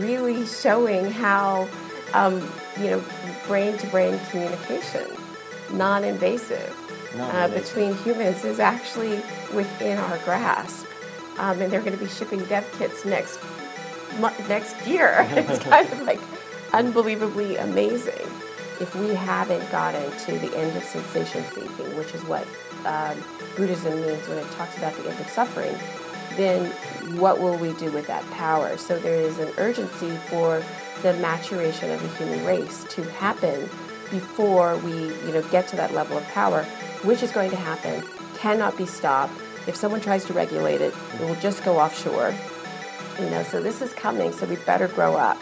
really showing how, um, you know, brain to brain communication, non invasive, uh, between humans is actually within our grasp. Um, and they're going to be shipping dev kits next next year. it's kind of like unbelievably amazing. If we haven't gotten to the end of sensation seeking, which is what um, Buddhism means when it talks about the end of suffering, then what will we do with that power? So there is an urgency for the maturation of the human race to happen before we, you know, get to that level of power, which is going to happen, cannot be stopped. If someone tries to regulate it, it will just go offshore. You know, so this is coming, so we better grow up.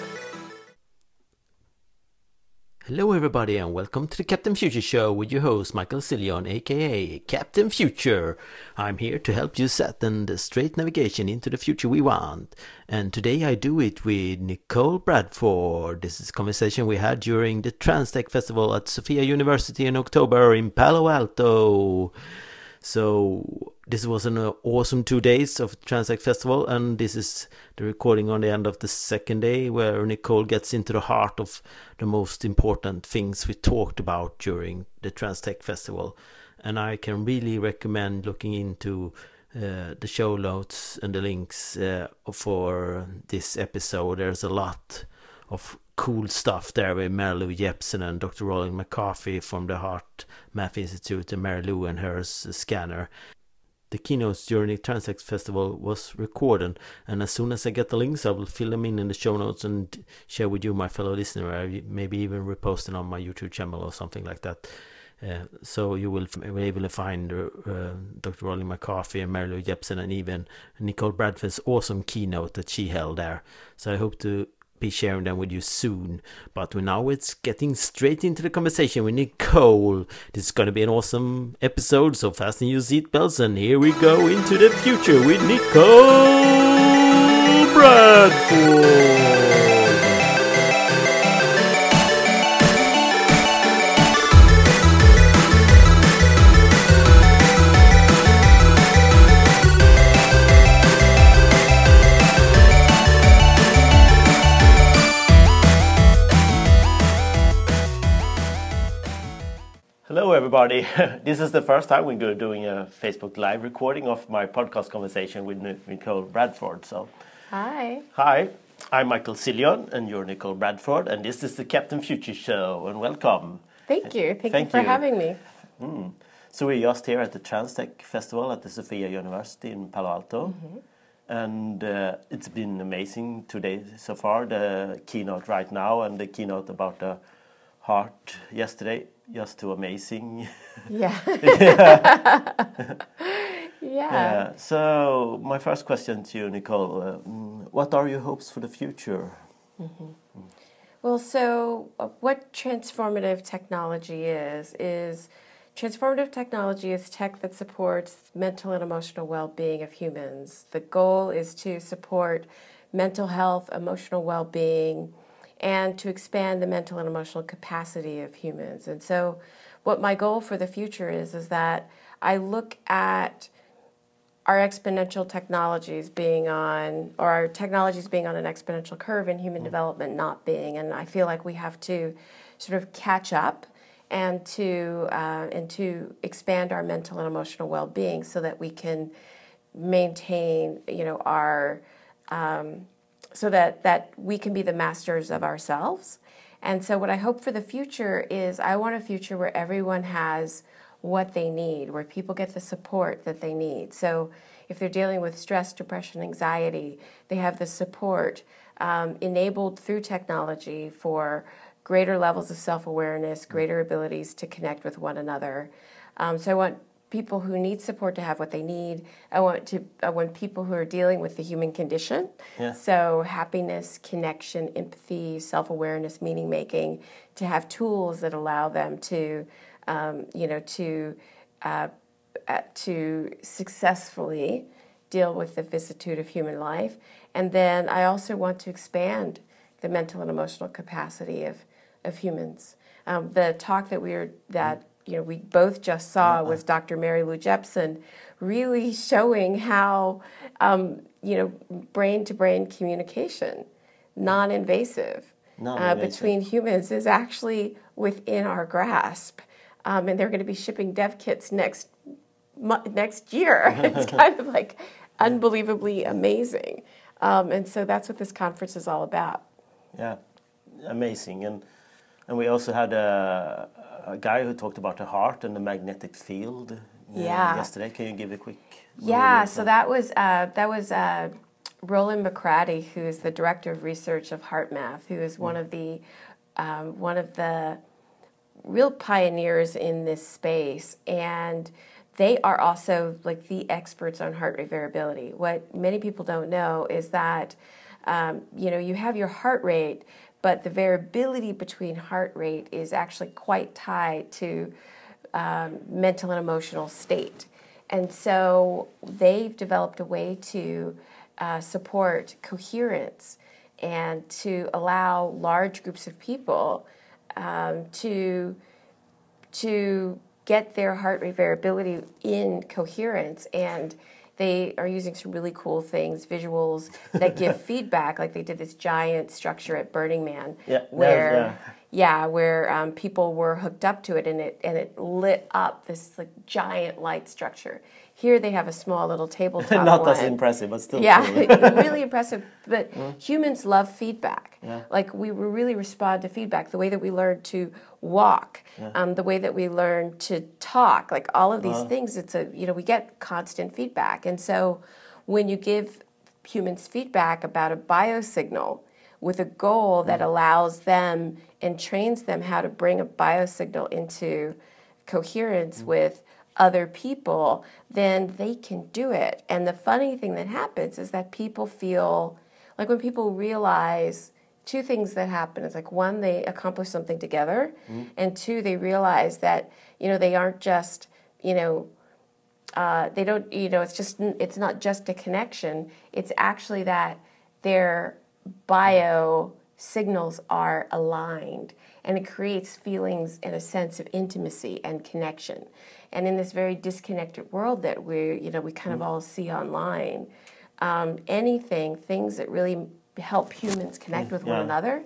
Hello, everybody, and welcome to the Captain Future Show with your host, Michael Sillion, aka Captain Future. I'm here to help you set the straight navigation into the future we want. And today I do it with Nichol Bradford. This is conversation we had during the Transtech Festival at Sofia University in October in Palo Alto. So this was an awesome two days of Transtech Festival, and this is the recording on the end of the second day, where Nichol gets into the heart of the most important things we talked about during the Transtech Festival. And I can really recommend looking into uh, the show notes and the links uh, for this episode. There's a lot of cool stuff there with Mary Lou Jepsen and Dr. Rollin McCraty from the Heart Math Institute and Mary Lou and her scanner. The keynotes during the Transtech Festival was recorded, and as soon as I get the links, I will fill them in in the show notes and share with you, my fellow listener. I maybe even repost it on my YouTube channel or something like that. Uh, so you will be able to find uh, Dr. Rollin McCraty and Mary Lou Jepsen and even Nichol Bradford's awesome keynote that she held there. So I hope to be sharing them with you soon. But now it's getting straight into the conversation with Nichol. This is going to be an awesome episode, so fasten your seatbelts and here we go into the future with Nichol Bradford. Everybody. this is the first time we're doing a Facebook Live recording of my podcast conversation with Nichol Bradford. So, hi. Hi, I'm Michael Sillion, and you're Nichol Bradford, and this is the Captain Future Show. And welcome. Thank you. Thank, Thank you for you. having me. Mm. So we're just here at the Transtech Festival at the Sofia University in Palo Alto. Mm -hmm. And uh, it's been amazing today so far. The keynote right now and the keynote about the heart yesterday just too amazing. Yeah. yeah. yeah. So my first question to you, Nichol, uh, mm, what are your hopes for the future? Mm -hmm. mm. Well, so uh, what transformative technology is is transformative technology is tech that supports mental and emotional well-being of humans. The goal is to support mental health, emotional well-being and to expand the mental and emotional capacity of humans. And so, what my goal for the future is is that I look at our exponential technologies being on, or our technologies being on an exponential curve, and human mm-hmm. development not being. And I feel like we have to sort of catch up and to uh, and to expand our mental and emotional well-being so that we can maintain, you know, our um, so that, that we can be the masters of ourselves. And so, what I hope for the future is I want a future where everyone has what they need, where people get the support that they need. So, if they're dealing with stress, depression, anxiety, they have the support um, enabled through technology for greater levels of self awareness, greater abilities to connect with one another. Um, so, I want people who need support to have what they need. I want to I want people who are dealing with the human condition. Yeah. So happiness, connection, empathy, self-awareness, meaning making, to have tools that allow them to, um, you know, to uh, uh, to successfully deal with the vicissitude of human life. And then I also want to expand the mental and emotional capacity of of humans. Um, the talk that we are that you know we both just saw uh-huh. was Dr. Mary Lou Jepsen, really showing how um, you know brain to brain communication non-invasive, uh, Non-invasive. between humans is actually within our grasp, um, and they're going to be shipping dev kits next mo- next year. it's kind of like unbelievably amazing, um, and so that's what this conference is all about. Yeah, amazing. And and we also had a, a guy who talked about the heart and the magnetic field. uh, Yeah. Yesterday, can you give a quick? Yeah, so that was uh, that was uh, Rollin McCraty, who's the director of research of HeartMath, who is one of the um, one of the real pioneers in this space, and they are also like the experts on heart rate variability. What many people don't know is that um, you know you have your heart rate, but the variability between heart rate is actually quite tied to um, mental and emotional state. And so they've developed a way to uh, support coherence and to allow large groups of people um, to to get their heart rate variability in coherence and they are using some really cool things visuals that give feedback like they did this giant structure at burning man Yeah, where yeah, where um, people were hooked up to it and it and it lit up this like giant light structure. Here they have a small little tabletop Not one. as impressive, but still. Yeah, cool. really impressive. But humans love feedback. Yeah. Like we really respond to feedback. The way that we learn to walk, um, the way that we learn to talk, like all of these uh-huh. things. It's a you know we get constant feedback, and so when you give humans feedback about a biosignal with a goal that mm. allows them and trains them how to bring a biosignal into coherence mm. with other people, then they can do it. And the funny thing that happens is that people feel like when people realize two things that happen is like one, they accomplish something together, and two, they realize that, you know, they aren't just, you know, uh, they don't you know it's just it's not just a connection. It's actually that their bio signals are aligned and it creates feelings and a sense of intimacy and connection and in this very disconnected world that we you know we kind of all see online um, anything things that really help humans connect with one yeah. another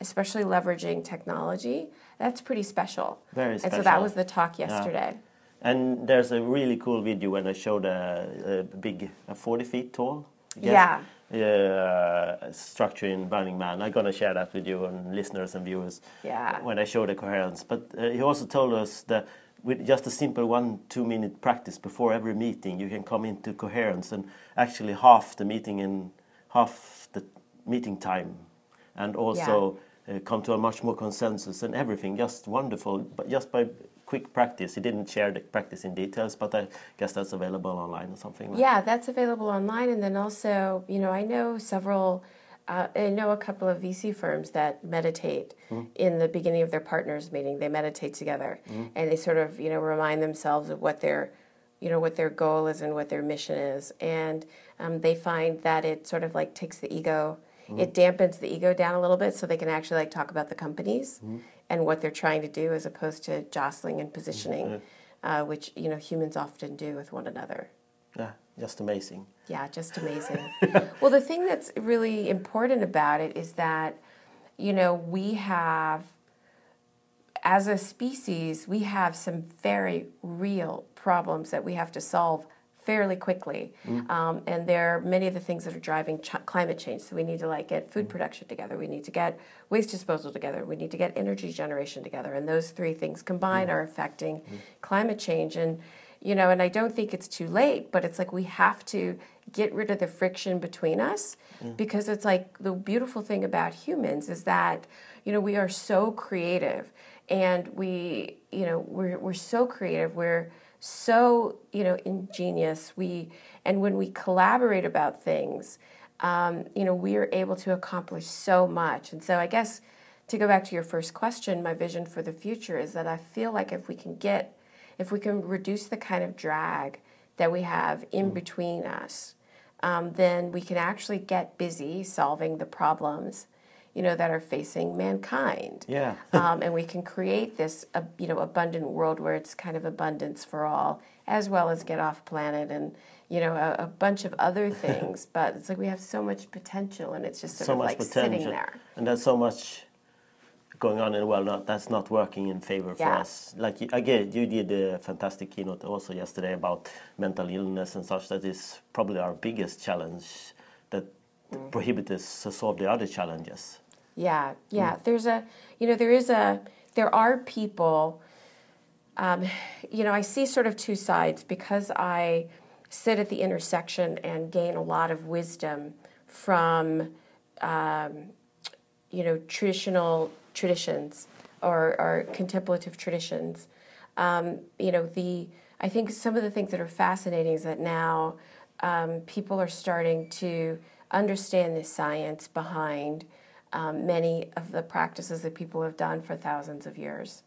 especially leveraging technology that's pretty special Very special and so that was the talk yesterday And there's a really cool video when I showed a, a big, a 40 feet tall. Yeah. Uh, structure in Burning Man. I'm gonna share that with you and listeners and viewers. Yeah. When I show the coherence, but uh, he also told us that with just a simple one two minute practice before every meeting, you can come into coherence and actually half the meeting in half the meeting time, and also uh, come to a much more consensus and everything. Just wonderful, but just by quick practice. He didn't share the practice in details, but I guess that's available online or something. Like Yeah, that's available online. And then also, you know, I know several, uh, I know a couple of VC firms that meditate in the beginning of their partners meeting. They meditate together and they sort of, you know, remind themselves of what their, you know, what their goal is and what their mission is. And um, they find that it sort of like takes the ego, it dampens the ego down a little bit so they can actually like talk about the companies and what they're trying to do as opposed to jostling and positioning, uh, which, you know, humans often do with one another. Yeah, just amazing. Yeah, just amazing. well, the thing that's really important about it is that, you know, we have, as a species, we have some very real problems that we have to solve fairly quickly. Mm-hmm. Um, and there are many of the things that are driving ch- climate change. So we need to like get food mm-hmm. production together. We need to get waste disposal together. We need to get energy generation together. And those three things combined mm-hmm. are affecting climate change. And you know, and I don't think it's too late, but it's like we have to get rid of the friction between us because it's like the beautiful thing about humans is that you know we are so creative and we you know we're we're so creative. We're so you know ingenious. We and when we collaborate about things um, you know we are able to accomplish so much. And so i guess to go back to your first question my vision for the future is that i feel like if we can get if we can reduce the kind of drag that we have in between us um, then we can actually get busy solving the problems you know that are facing mankind Yeah. um, and we can create this uh, you know abundant world where it's kind of abundance for all as well as get off planet and you know, a, a bunch of other things. but it's like we have so much potential, and it's just sort so of much like potential, sitting there. and there's so much going on in the world not, that's not working in favor for us. Like again, you did a fantastic keynote also yesterday about mental illness and such. That is probably our biggest challenge that Mm. prohibits us to solve the other challenges. Yeah, yeah. There's a, you know, there is a, there are people, um, you know, I see sort of two sides because I sit at the intersection and gain a lot of wisdom from, um, you know, traditional traditions or, or contemplative traditions. Um, you know, the, I think some of the things that are fascinating is that now um, people are starting to understand the science behind um, many of the practices that people have done for thousands of years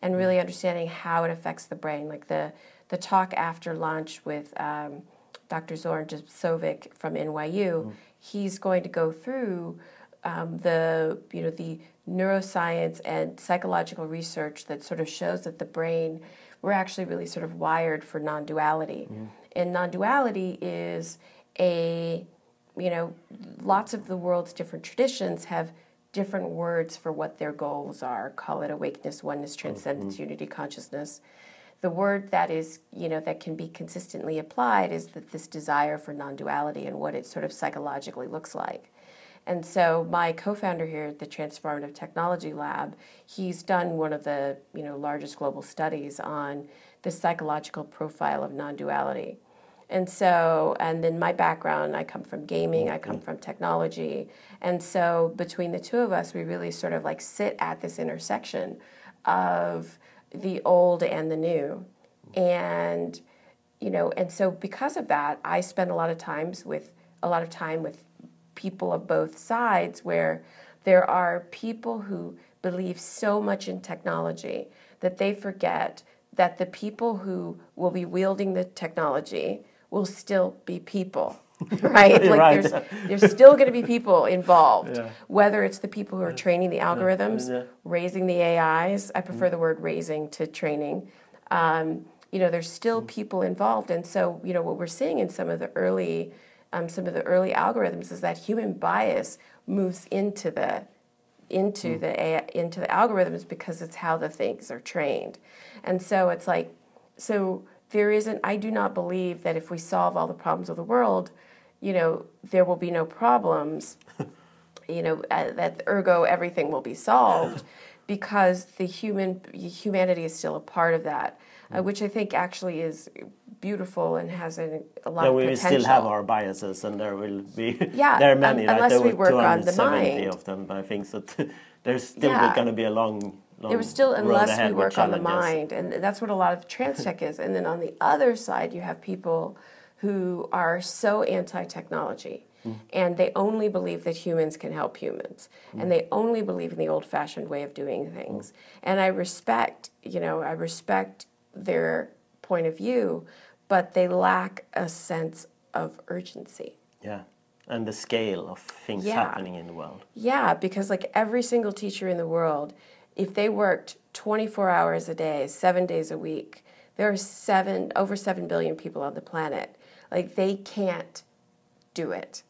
and really understanding how it affects the brain. Like the, the talk after lunch with um, Dr. Zoran Josipovic from NYU, he's going to go through um, the you know the neuroscience and psychological research that sort of shows that the brain we're actually really sort of wired for non-duality, mm-hmm. and non-duality is a you know lots of the world's different traditions have different words for what their goals are. Call it awakeness, oneness, transcendence, mm-hmm. unity, consciousness. The word that is you know that can be consistently applied is that this desire for non-duality and what it sort of psychologically looks like and so my co-founder here at the transformative technology lab he's done one of the you know largest global studies on the psychological profile of non-duality. And so and then my background i come from gaming i come mm-hmm. from technology. And so between the two of us we really sort of like sit at this intersection of the old and the new. And you know and so because of that i spend a lot of times with a lot of time with people of both sides where there are people who believe so much in technology that they forget that the people who will be wielding the technology will still be people right like Right. there's there's still going to be people involved Yeah. whether it's the people who are training the algorithms Yeah. raising the ais i prefer the word raising to training um, you know there's still people involved and so you know what we're seeing in some of the early um, some of the early algorithms is that human bias moves into the into the AI, into the algorithms because it's how the things are trained. And so it's like so there isn't i do not believe that if we solve all the problems of the world you know there will be no problems you know uh, that ergo everything will be solved because the human humanity is still a part of that uh, which i think actually is beautiful and has a, a lot Yeah, of we still have our biases, and there will be Yeah, there are many. un- right? unless there we work on the 270 mind. of them, but I think that there's still Yeah. going to be a long, long It was still unless we work on the mind, and that's what a lot of trans tech is. And then on the other side, you have people who are so anti-technology, Mm. and they only believe that humans can help humans, Mm. and they only believe in the old-fashioned way of doing things. And I respect, you know, I respect their point of view, but they lack a sense of urgency. Yeah, and the scale of things Yeah. happening in the world. Yeah, because like every single teacher in the world, if they worked 24 hours a day, seven days a week, there are seven over seven billion people on the planet. Like they can't do it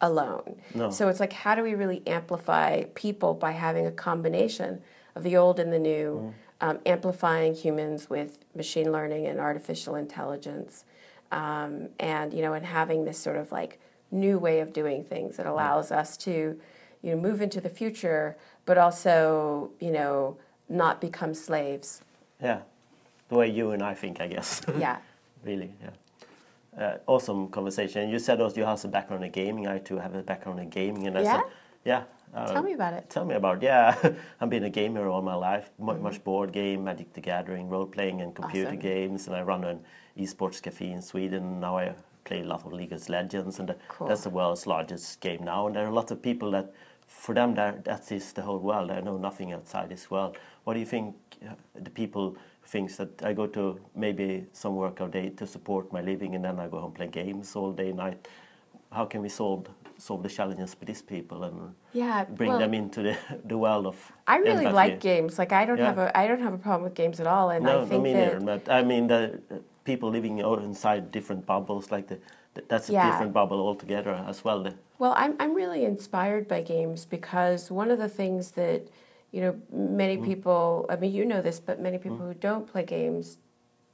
alone. No. So it's like, how do we really amplify people by having a combination of the old and the new, mm. Um, amplifying humans with machine learning and artificial intelligence, um, and you know, and having this sort of like new way of doing things that allows us to, you know, move into the future, but also, you know, not become slaves. Yeah, the way you and I think, I guess. Yeah. really, yeah. Uh, awesome conversation. You said also you have a background in gaming. I too have a background in gaming, and I Yeah? said, yeah. Uh, Tell me about it. Tell me about it. yeah. I've been a gamer all my life. Mu Mm-hmm. Much board game, Magic the Gathering, role playing, and computer Awesome. games. And I run an esports cafe in Sweden. Now I play a lot of League of Legends, and Cool. that's the world's largest game now. And there are a lot of people that, for them, that that is the whole world. I know nothing outside this world. What do you think? uh, The people thinks that I go to maybe some work a day to support my living, and then I go home play games all day night. How can we solve solve the challenges for these people and Yeah, bring well- them into the, the world of I really empathy? like games. Like I don't Yeah. have a I don't have a problem with games at all, and No, I no, think me that neither. But I mean, the, people living inside different bubbles, like the, th- that's a Yeah. different bubble altogether as well. The, Well, I'm, I'm really inspired by games because one of the things that, you know, many mm-hmm. people, I mean, you know this, but many mm-hmm. people who don't play games,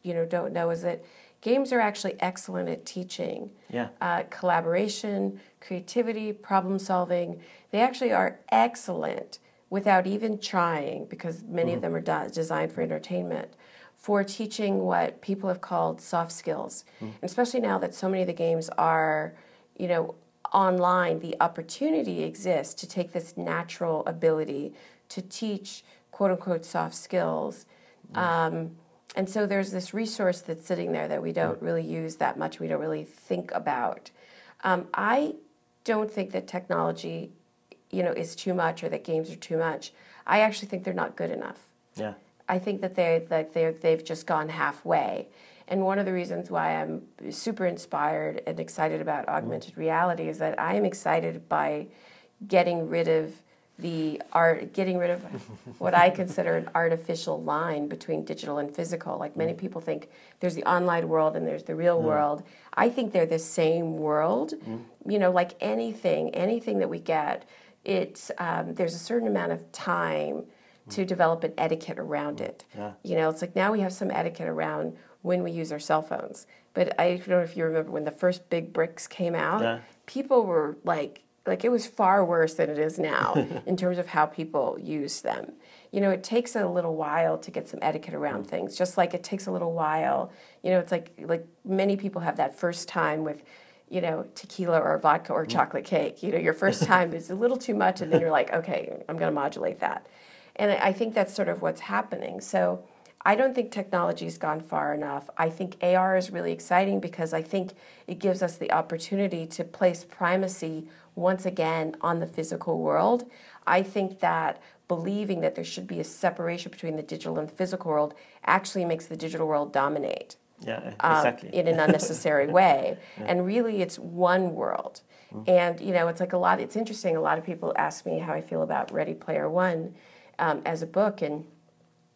you know, don't know is that games are actually excellent at teaching yeah, uh, collaboration, creativity, problem solving. They actually are excellent without even trying, because many of them are de- designed for entertainment, for teaching what people have called soft skills. And especially now that so many of the games are, you know, online, the opportunity exists to take this natural ability to teach quote unquote soft skills. Um, and so there's this resource that's sitting there that we don't really use that much, we don't really think about. Um, I don't think that technology, you know, is too much or that games are too much. I actually think they're not good enough. yeah, I think that they like they they've just gone halfway. And one of the reasons why I'm super inspired and excited about augmented reality is that I am excited by getting rid of the art, getting rid of what I consider an artificial line between digital and physical. Like many mm. people think there's the online world and there's the real mm. world. I think they're the same world. Mm. You know, like anything, anything that we get, it's um, there's a certain amount of time to develop an etiquette around it. Yeah. You know, it's like now we have some etiquette around when we use our cell phones. But I don't know if you remember when the first big bricks came out, Yeah. people were like, like it was far worse than it is now in terms of how people use them. You know, it takes a little while to get some etiquette around mm. things. Just like it takes a little while, you know, it's like like many people have that first time with you know, tequila or vodka or mm. chocolate cake. You know, your first time is a little too much, and then you're like, okay, I'm going to modulate that. And I I think that's sort of what's happening. So I don't think technology's gone far enough. I think AR is really exciting because I think it gives us the opportunity to place primacy once again on the physical world. I think that believing that there should be a separation between the digital and physical world actually makes the digital world dominate yeah, um, exactly. in an unnecessary way. And really, it's one world. And, you know, it's like a lot, it's interesting. A lot of people ask me how I feel about Ready Player One um, as a book. And,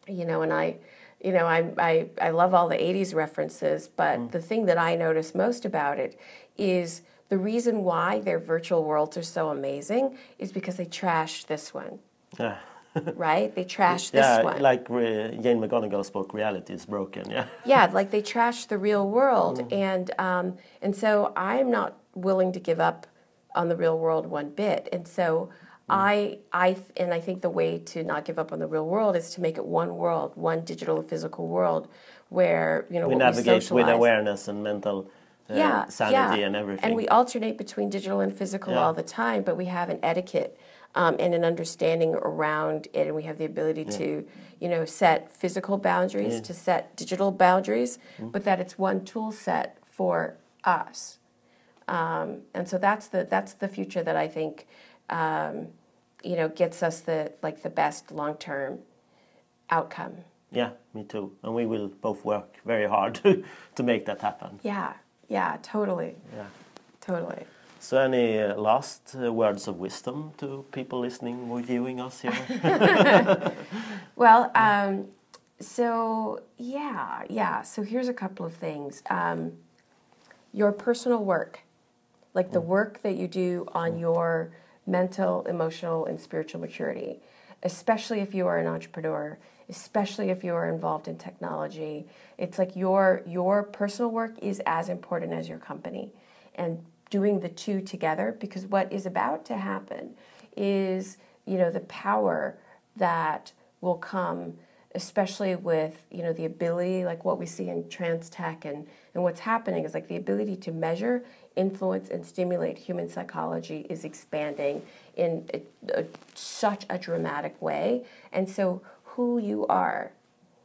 you know, and I, you know, I, I, I love all the 80s references, but the thing that I notice most about it is the reason why their virtual worlds are so amazing is because they trash this one, yeah. right? They trash this yeah, one. like re- Jane McGonigal's book, reality is broken. Yeah, yeah, like they trash the real world, and um, and so I'm not willing to give up on the real world one bit, and so I I and I think the way to not give up on the real world is to make it one world, one digital and physical world, where you know we navigate with awareness and mental yeah, sanity yeah. and everything. And we alternate between digital and physical Yeah. all the time, but we have an etiquette um, and an understanding around it, and we have the ability to, you know, set physical boundaries, to set digital boundaries, Mm. but that it's one tool set for us. Um, and so that's the that's the future that I think, um, you know, gets us the like the best long term outcome. yeah, me too. And we will both work very hard to, to make that happen. Yeah, yeah, totally, Yeah. totally. So, any uh, last uh, words of wisdom to people listening or viewing us here? Well, um, so yeah, yeah. So here's a couple of things. Um, your personal work, like the work that you do on your mental, emotional, and spiritual maturity, especially if you are an entrepreneur, especially if you are involved in technology. It's like your your personal work is as important as your company, and doing the two together because what is about to happen is you know the power that will come especially with you know the ability like what we see in trans tech and and what's happening is like the ability to measure influence and stimulate human psychology is expanding in a, a, such a dramatic way and so who you are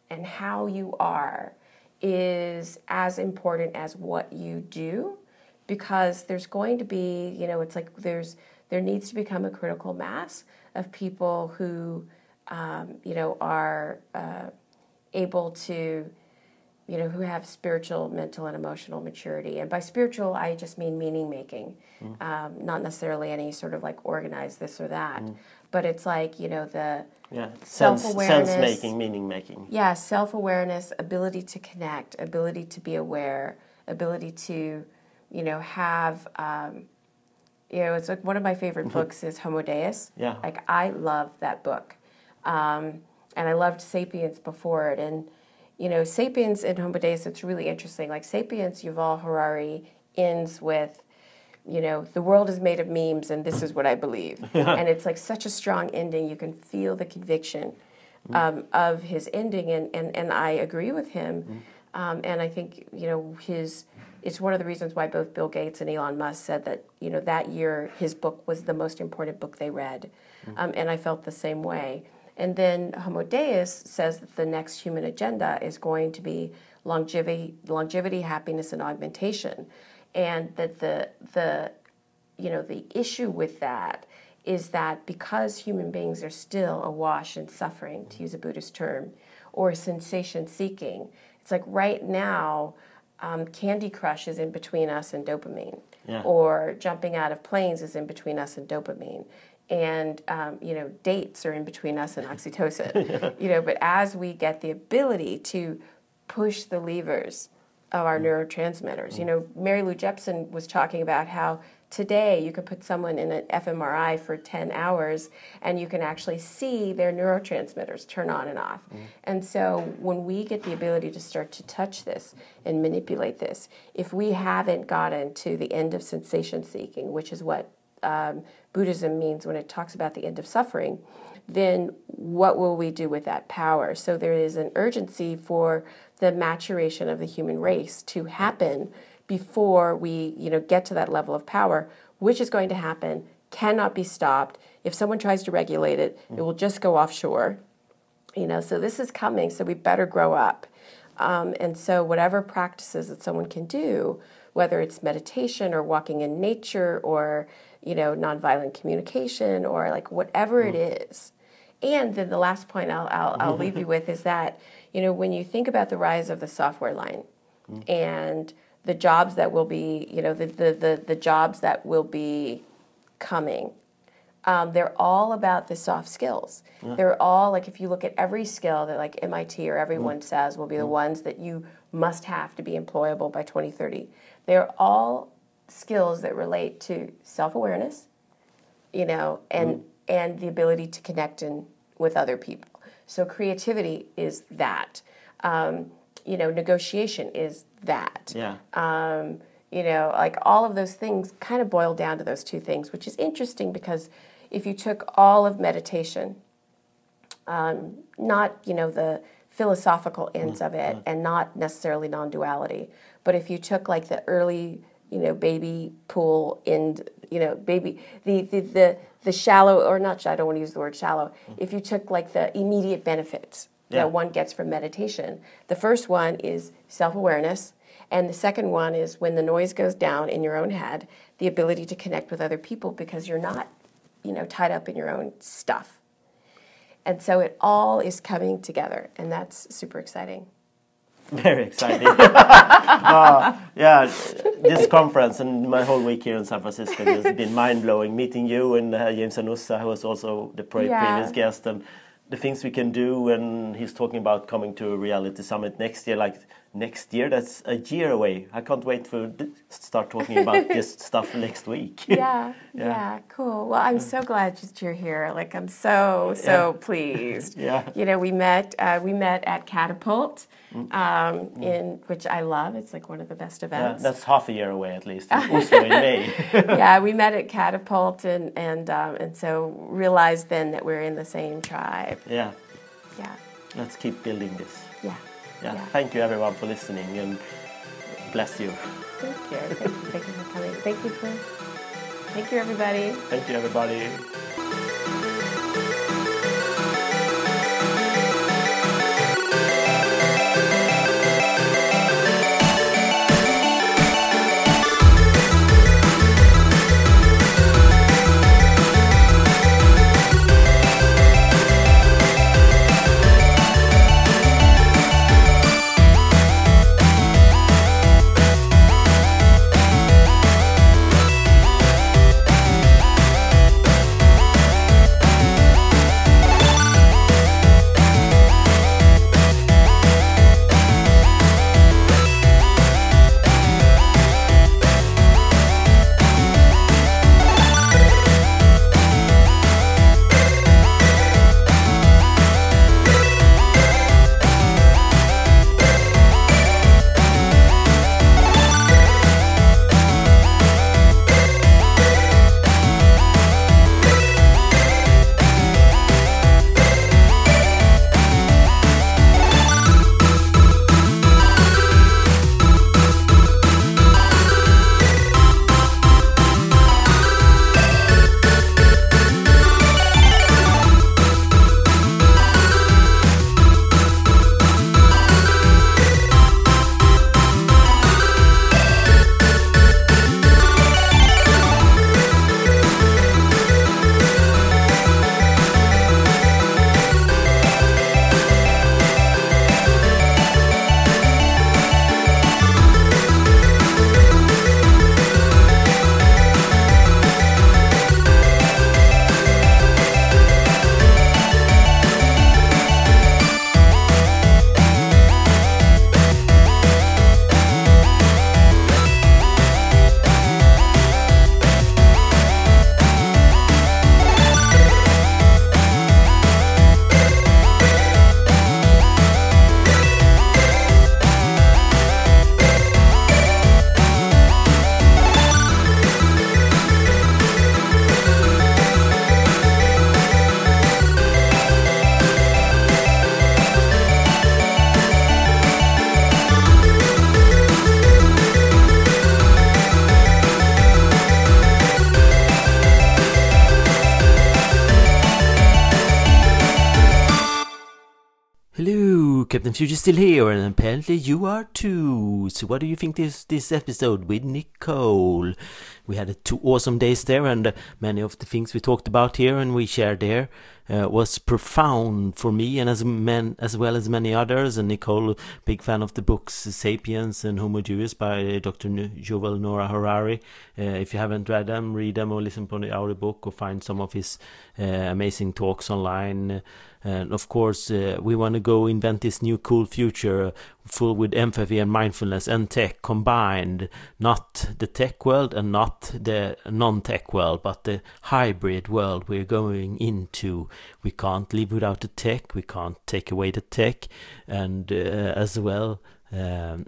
and how you are is as important as what you do because there's going to be you know it's like there's there needs to become a critical mass of people who um, you know are uh, able to you know, who have spiritual, mental, and emotional maturity. And by spiritual, I just mean meaning making, mm. um, not necessarily any sort of like organized this or that, mm. but it's like you know the yeah self awareness, sense making, meaning making. Yeah, self awareness, ability to connect, ability to be aware, ability to, you know, have. Um, you know, it's like one of my favorite mm-hmm. books is Homo Deus. Yeah. Like I love that book, um, and I loved *Sapiens* before it, and you know, Sapiens and Homo Deus, it's really interesting. Like Sapiens, Yuval Harari ends with, you know, the world is made of memes and this is what I believe. and it's like such a strong ending. You can feel the conviction mm. um, of his ending, and, and, and I agree with him. Mm. Um, and I think, you know, his it's one of the reasons why both Bill Gates and Elon Musk said that, you know, that year his book was the most important book they read. Mm. Um, and I felt the same way. And then Homo Deus says that the next human agenda is going to be longevity, longevity, happiness, and augmentation, and that the the you know the issue with that is that because human beings are still awash in suffering, to use a Buddhist term, or sensation seeking, it's like right now. Um, Candy Crush is in between us and dopamine, yeah. or jumping out of planes is in between us and dopamine and um, you know dates are in between us and oxytocin you know but as we get the ability to push the levers of our mm. neurotransmitters you know mary lou jepsen was talking about how today you could put someone in an fmri for 10 hours and you can actually see their neurotransmitters turn on and off mm. and so when we get the ability to start to touch this and manipulate this if we haven't gotten to the end of sensation seeking which is what um, Buddhism means when it talks about the end of suffering, then what will we do with that power? So there is an urgency for the maturation of the human race to happen before we, you know, get to that level of power, which is going to happen, cannot be stopped. If someone tries to regulate it, it will just go offshore. You know, so this is coming, so we better grow up. Um, and so whatever practices that someone can do, whether it's meditation or walking in nature or you know, nonviolent communication or like whatever it mm. is. And then the last point I'll, I'll, I'll leave you with is that, you know, when you think about the rise of the software line mm. and the jobs that will be, you know, the, the, the, the jobs that will be coming, um, they're all about the soft skills. Yeah. They're all like if you look at every skill that like MIT or everyone mm. says will be the mm. ones that you must have to be employable by 2030. They're all skills that relate to self-awareness, you know, and mm. and the ability to connect in, with other people. So creativity is that. Um, you know, negotiation is that. Yeah. Um, you know, like all of those things kind of boil down to those two things, which is interesting because if you took all of meditation, um, not you know the philosophical ends mm, of it, and not necessarily non-duality, but if you took like the early you know, baby pool and you know, baby the the the, the shallow or not. I don't want to use the word shallow. Mm-hmm. If you took like the immediate benefits yeah. that one gets from meditation, the first one is self awareness. And the second one is when the noise goes down in your own head, the ability to connect with other people because you're not, you know, tied up in your own stuff. And so it all is coming together, and that's super exciting. Very exciting. uh, yeah, this conference and my whole week here in San Francisco has been mind blowing. Meeting you and uh, James Anusa, who was also the pre- yeah. previous guest, and the things we can do. And he's talking about coming to a reality summit next year. Like next year, that's a year away. I can't wait to start talking about this stuff next week. yeah, yeah, yeah, cool. Well, I'm so glad that you're here. Like, I'm so so yeah. pleased. yeah. You know, we met uh, we met at Catapult um, mm. in which I love. It's like one of the best events. Yeah, that's half a year away at least. Also in May. yeah, we met at Catapult and and um, and so realized then that we're in the same tribe. Yeah. Yeah. Let's keep building this. Yeah. Yeah. yeah. Thank you everyone for listening and bless you. Thank you. Thank you, thank you for coming. Thank you for. Thank you everybody. Thank you everybody. Captain Future still here, and apparently you are too. So, what do you think this this episode with Nichol? We had two awesome days there, and many of the things we talked about here and we shared there uh, was profound for me and as men as well as many others. And Nichol, big fan of the books *Sapiens* and *Homo Deus* by Dr. Yuval Noah Harari. Uh, if you haven't read them, read them or listen to the audiobook or find some of his uh, amazing talks online. And of course, uh, we want to go invent this new cool future uh, full with empathy and mindfulness and tech combined. Not the tech world and not the non tech world, but the hybrid world we're going into. We can't live without the tech, we can't take away the tech, and uh, as well. Um,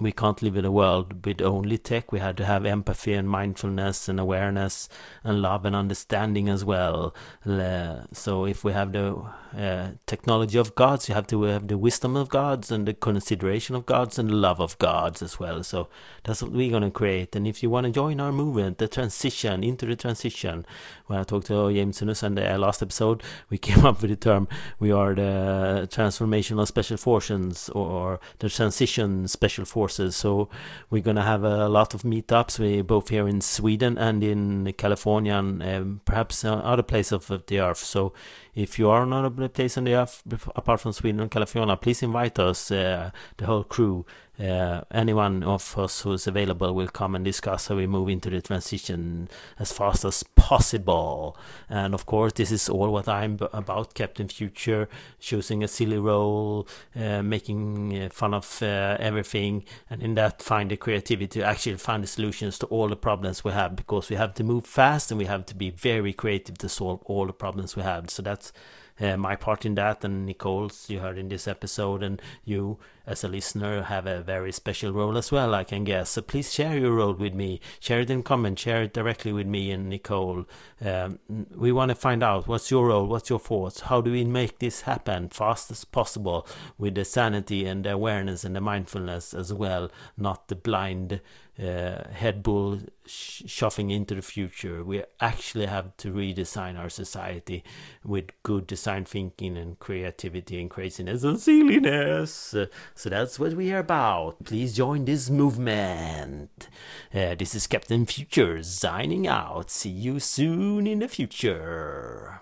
we can't live in a world with only tech. We had to have empathy and mindfulness and awareness and love and understanding as well. Uh, so if we have the uh, technology of gods, you have to have the wisdom of gods and the consideration of gods and the love of gods as well. So that's what we're going to create. And if you want to join our movement, the transition into the transition, when I talked to James Sunus in the last episode, we came up with the term we are the transformational special forces or the transition special forces. So we're going to have a lot of meetups, we both here in Sweden and in California and um, perhaps other places of the earth. So if you are not a place on the earth apart from Sweden and California, please invite us, uh, the whole crew. Uh, anyone of us who is available will come and discuss how we move into the transition as fast as possible. And of course, this is all what I'm about Captain Future, choosing a silly role, uh, making uh, fun of uh, everything, and in that, find the creativity to actually find the solutions to all the problems we have because we have to move fast and we have to be very creative to solve all the problems we have. So that's uh, my part in that and Nichol's you heard in this episode and you as a listener have a very special role as well I can guess. So please share your role with me. Share it in comment share it directly with me and Nichol. Um, we want to find out what's your role? What's your thoughts how do we make this happen fast as possible with the sanity and the awareness and the mindfulness as well not the blind uh, head bull sh- shoving into the future. We actually have to redesign our society with good design thinking and creativity and craziness and silliness. Uh, so that's what we are about. Please join this movement. Uh, this is Captain Future signing out. See you soon in the future.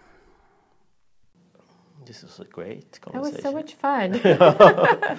This was a great conversation. That was so much fun.